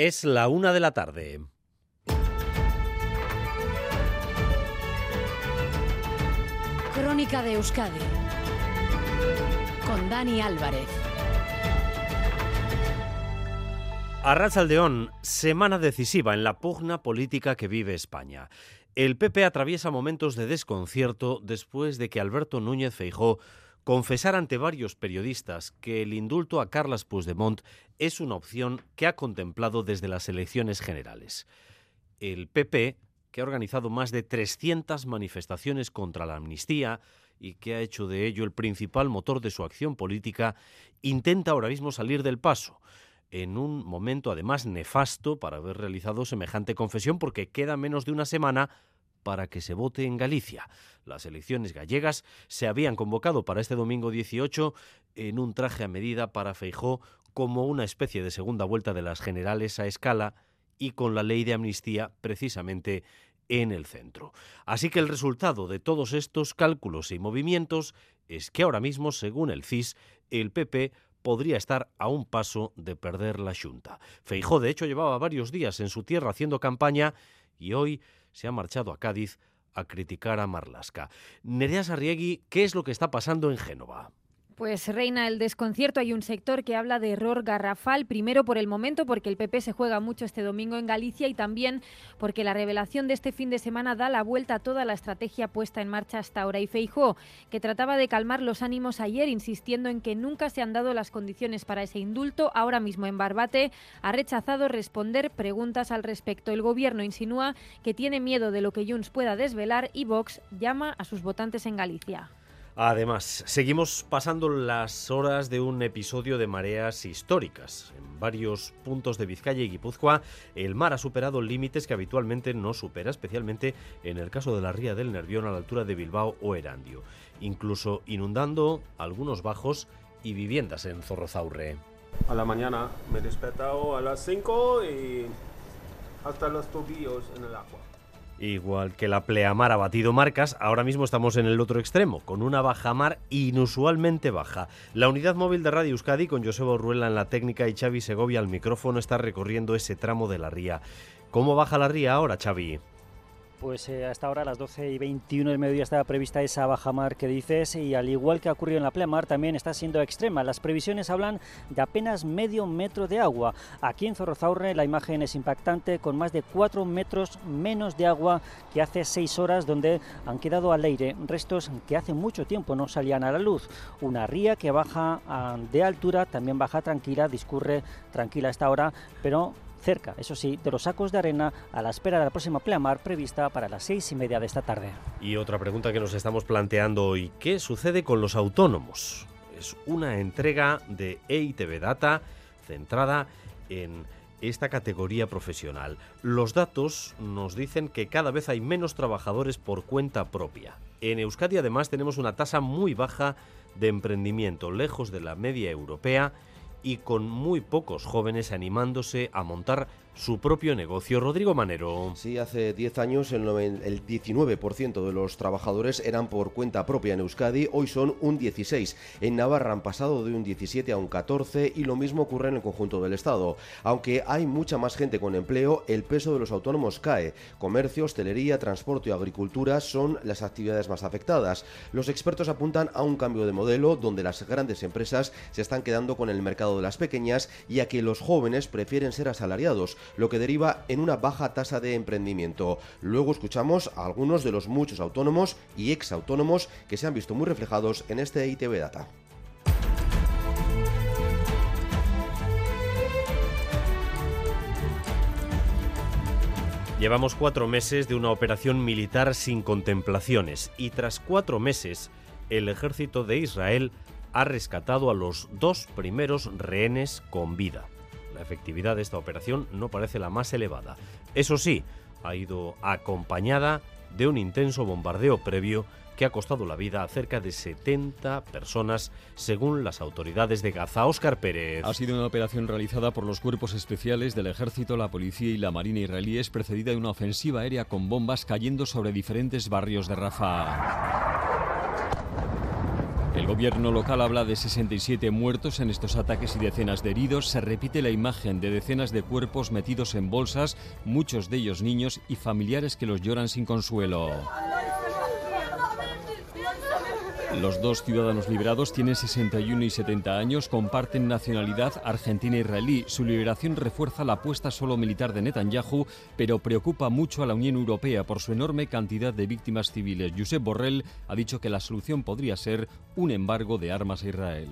Es la una de la tarde. Crónica de Euskadi con Dani Álvarez. Arrachaldeón, semana decisiva en la pugna política que vive España. El PP atraviesa momentos de desconcierto después de que Alberto Núñez Feijó confesara ante varios periodistas que el indulto a Carles Puigdemont es una opción que ha contemplado desde las elecciones generales. El PP, que ha organizado más de 300 manifestaciones contra la amnistía y que ha hecho de ello el principal motor de su acción política, intenta ahora mismo salir del paso en un momento además nefasto para haber realizado semejante confesión porque queda menos de una semana para que se vote en Galicia. Las elecciones gallegas se habían convocado para este domingo 18 en un traje a medida para Feijó como una especie de segunda vuelta de las generales a escala y con la ley de amnistía precisamente en el centro. Así que el resultado de todos estos cálculos y movimientos es que ahora mismo, según el CIS, el PP podría estar a un paso de perder la Junta. Feijó, de hecho, llevaba varios días en su tierra haciendo campaña y hoy se ha marchado a Cádiz a criticar a Marlasca. Nerea Sarriegui, ¿qué es lo que está pasando en Génova? Pues reina el desconcierto. Hay un sector que habla de error garrafal, primero por el momento, porque el PP se juega mucho este domingo en Galicia y también porque la revelación de este fin de semana da la vuelta a toda la estrategia puesta en marcha hasta ahora. Y Feijó, que trataba de calmar los ánimos ayer, insistiendo en que nunca se han dado las condiciones para ese indulto, ahora mismo en Barbate, ha rechazado responder preguntas al respecto. El gobierno insinúa que tiene miedo de lo que Junts pueda desvelar y Vox llama a sus votantes en Galicia. Además, seguimos pasando las horas de un episodio de mareas históricas. En varios puntos de Vizcaya y Guipúzcoa, el mar ha superado límites que habitualmente no supera, especialmente en el caso de la ría del Nervión a la altura de Bilbao o Erandio, incluso inundando algunos bajos y viviendas en Zorrozaurre. A la mañana me he despertado a las 5 y hasta los tobillos en el agua. Igual que la pleamar ha batido marcas, ahora mismo estamos en el otro extremo, con una bajamar inusualmente baja. La unidad móvil de Radio Euskadi, con Joseba Urruela en la técnica y Xavi Segovia al micrófono, está recorriendo ese tramo de la ría. ¿Cómo baja la ría ahora, Xavi? Pues eh, hasta ahora a las 12 y 21 del mediodía estaba prevista esa bajamar que dices y al igual que ha ocurrido en la pleamar también está siendo extrema. Las previsiones hablan de apenas medio metro de agua. Aquí en Zorrozaurre la imagen es impactante con más de 4 metros menos de agua que hace 6 horas donde han quedado al aire restos que hace mucho tiempo no salían a la luz. Una ría que baja ah, de altura, también baja tranquila, discurre tranquila hasta ahora, pero cerca, eso sí, de los sacos de arena a la espera de la próxima pleamar prevista para las seis y media de esta tarde. Y otra pregunta que nos estamos planteando hoy, ¿qué sucede con los autónomos? Es una entrega de EITB Data centrada en esta categoría profesional. Los datos nos dicen que cada vez hay menos trabajadores por cuenta propia. En Euskadi además tenemos una tasa muy baja de emprendimiento, lejos de la media europea y con muy pocos jóvenes animándose a montar su propio negocio. Rodrigo Manero. Sí, hace 10 años el, 19% de los trabajadores eran por cuenta propia en Euskadi, hoy son un 16. En Navarra han pasado de un 17 a un 14 y lo mismo ocurre en el conjunto del Estado. Aunque hay mucha más gente con empleo, el peso de los autónomos cae. Comercio, hostelería, transporte y agricultura son las actividades más afectadas. Los expertos apuntan a un cambio de modelo donde las grandes empresas se están quedando con el mercado de las pequeñas y a que los jóvenes prefieren ser asalariados lo que deriva en una baja tasa de emprendimiento. Luego escuchamos a algunos de los muchos autónomos y exautónomos que se han visto muy reflejados en este ITV Data. Llevamos cuatro meses de una operación militar sin contemplaciones y tras cuatro meses el ejército de Israel ha rescatado a los dos primeros rehenes con vida. La efectividad de esta operación no parece la más elevada. Eso sí, ha ido acompañada de un intenso bombardeo previo que ha costado la vida a cerca de 70 personas, según las autoridades de Gaza. Óscar Pérez. Ha sido una operación realizada por los cuerpos especiales del ejército, la policía y la marina israelíes, precedida de una ofensiva aérea con bombas cayendo sobre diferentes barrios de Rafah. Gobierno local habla de 67 muertos en estos ataques y decenas de heridos. Se repite la imagen de decenas de cuerpos metidos en bolsas, muchos de ellos niños y familiares que los lloran sin consuelo. Los dos ciudadanos liberados tienen 61 y 70 años, comparten nacionalidad argentina-israelí. Su liberación refuerza la apuesta solo militar de Netanyahu, pero preocupa mucho a la Unión Europea por su enorme cantidad de víctimas civiles. Josep Borrell ha dicho que la solución podría ser un embargo de armas a Israel.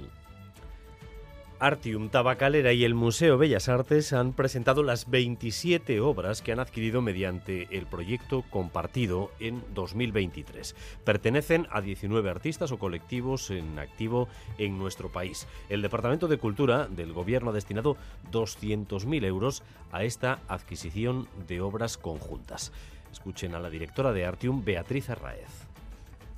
Artium Tabacalera y el Museo Bellas Artes han presentado las 27 obras que han adquirido mediante el proyecto compartido en 2023. Pertenecen a 19 artistas o colectivos en activo en nuestro país. El Departamento de Cultura del Gobierno ha destinado 200.000 euros a esta adquisición de obras conjuntas. Escuchen a la directora de Artium, Beatriz Arraez.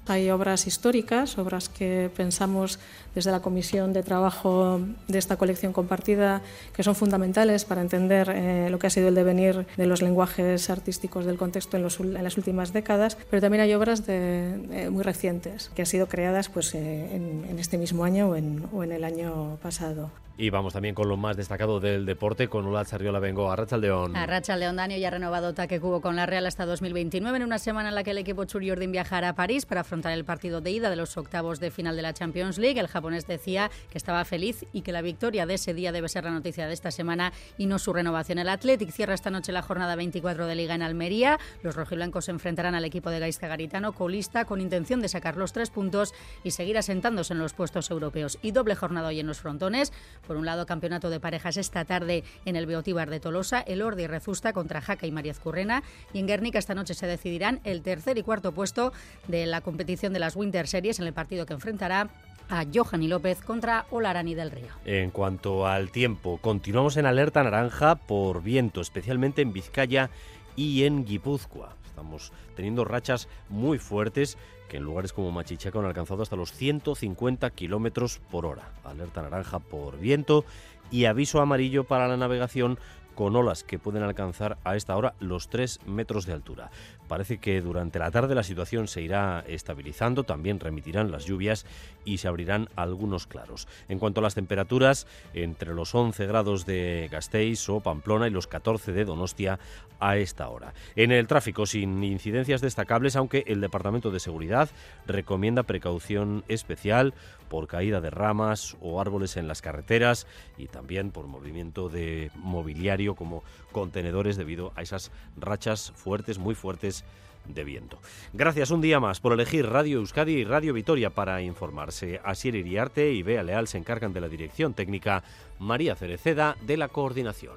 Hay obras históricas, obras que pensamos desde la Comisión de Trabajo de esta colección compartida, que son fundamentales para entender eh, lo que ha sido el devenir de los lenguajes artísticos del contexto en, las últimas décadas, pero también hay obras eh, muy recientes, que han sido creadas pues, eh, en, en, este mismo año o en, o en el año pasado. Y vamos también con lo más destacado del deporte, con Ula Charriola Vengo, a León. A León Danio ya ha renovado Taque Cubo con la Real hasta 2029, en una semana en la que el equipo Churiordin viajará a París para afrontar el partido de ida de los octavos de final de la Champions League. El japonés decía que estaba feliz y que la victoria de ese día debe ser la noticia de esta semana y no su renovación. El Athletic cierra esta noche la jornada 24 de Liga en Almería. Los rojiblancos se enfrentarán al equipo de Gaisca Garitano, colista, con intención de sacar los tres puntos y seguir asentándose en los puestos europeos. Y doble jornada hoy en los frontones. Por un lado, campeonato de parejas esta tarde en el Beotíbar de Tolosa, el Ordi Rezusta contra Jaca y María Currena. Y en Guernica esta noche se decidirán el tercer y cuarto puesto de la competición de las Winter Series en el partido que enfrentará a Johanny López contra Olarani del Río. En cuanto al tiempo, continuamos en alerta naranja por viento, especialmente en Vizcaya y en Guipúzcoa. Estamos teniendo rachas muy fuertes que en lugares como Machichaca han alcanzado hasta los 150 kilómetros por hora. Alerta naranja por viento y aviso amarillo para la navegación con olas que pueden alcanzar a esta hora los 3 metros de altura. Parece que durante la tarde la situación se irá estabilizando, también remitirán las lluvias y se abrirán algunos claros. En cuanto a las temperaturas, entre los 11 grados de Gasteiz o Pamplona y los 14 de Donostia a esta hora. En el tráfico, sin incidencias destacables, aunque el Departamento de Seguridad recomienda precaución especial por caída de ramas o árboles en las carreteras y también por movimiento de mobiliario como contenedores debido a esas rachas fuertes, muy fuertes de viento. Gracias un día más por elegir Radio Euskadi y Radio Vitoria para informarse. Asier Iriarte y Bea Leal se encargan de la dirección técnica, María Cereceda de la coordinación.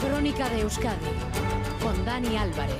Crónica de Euskadi con Dani Álvarez.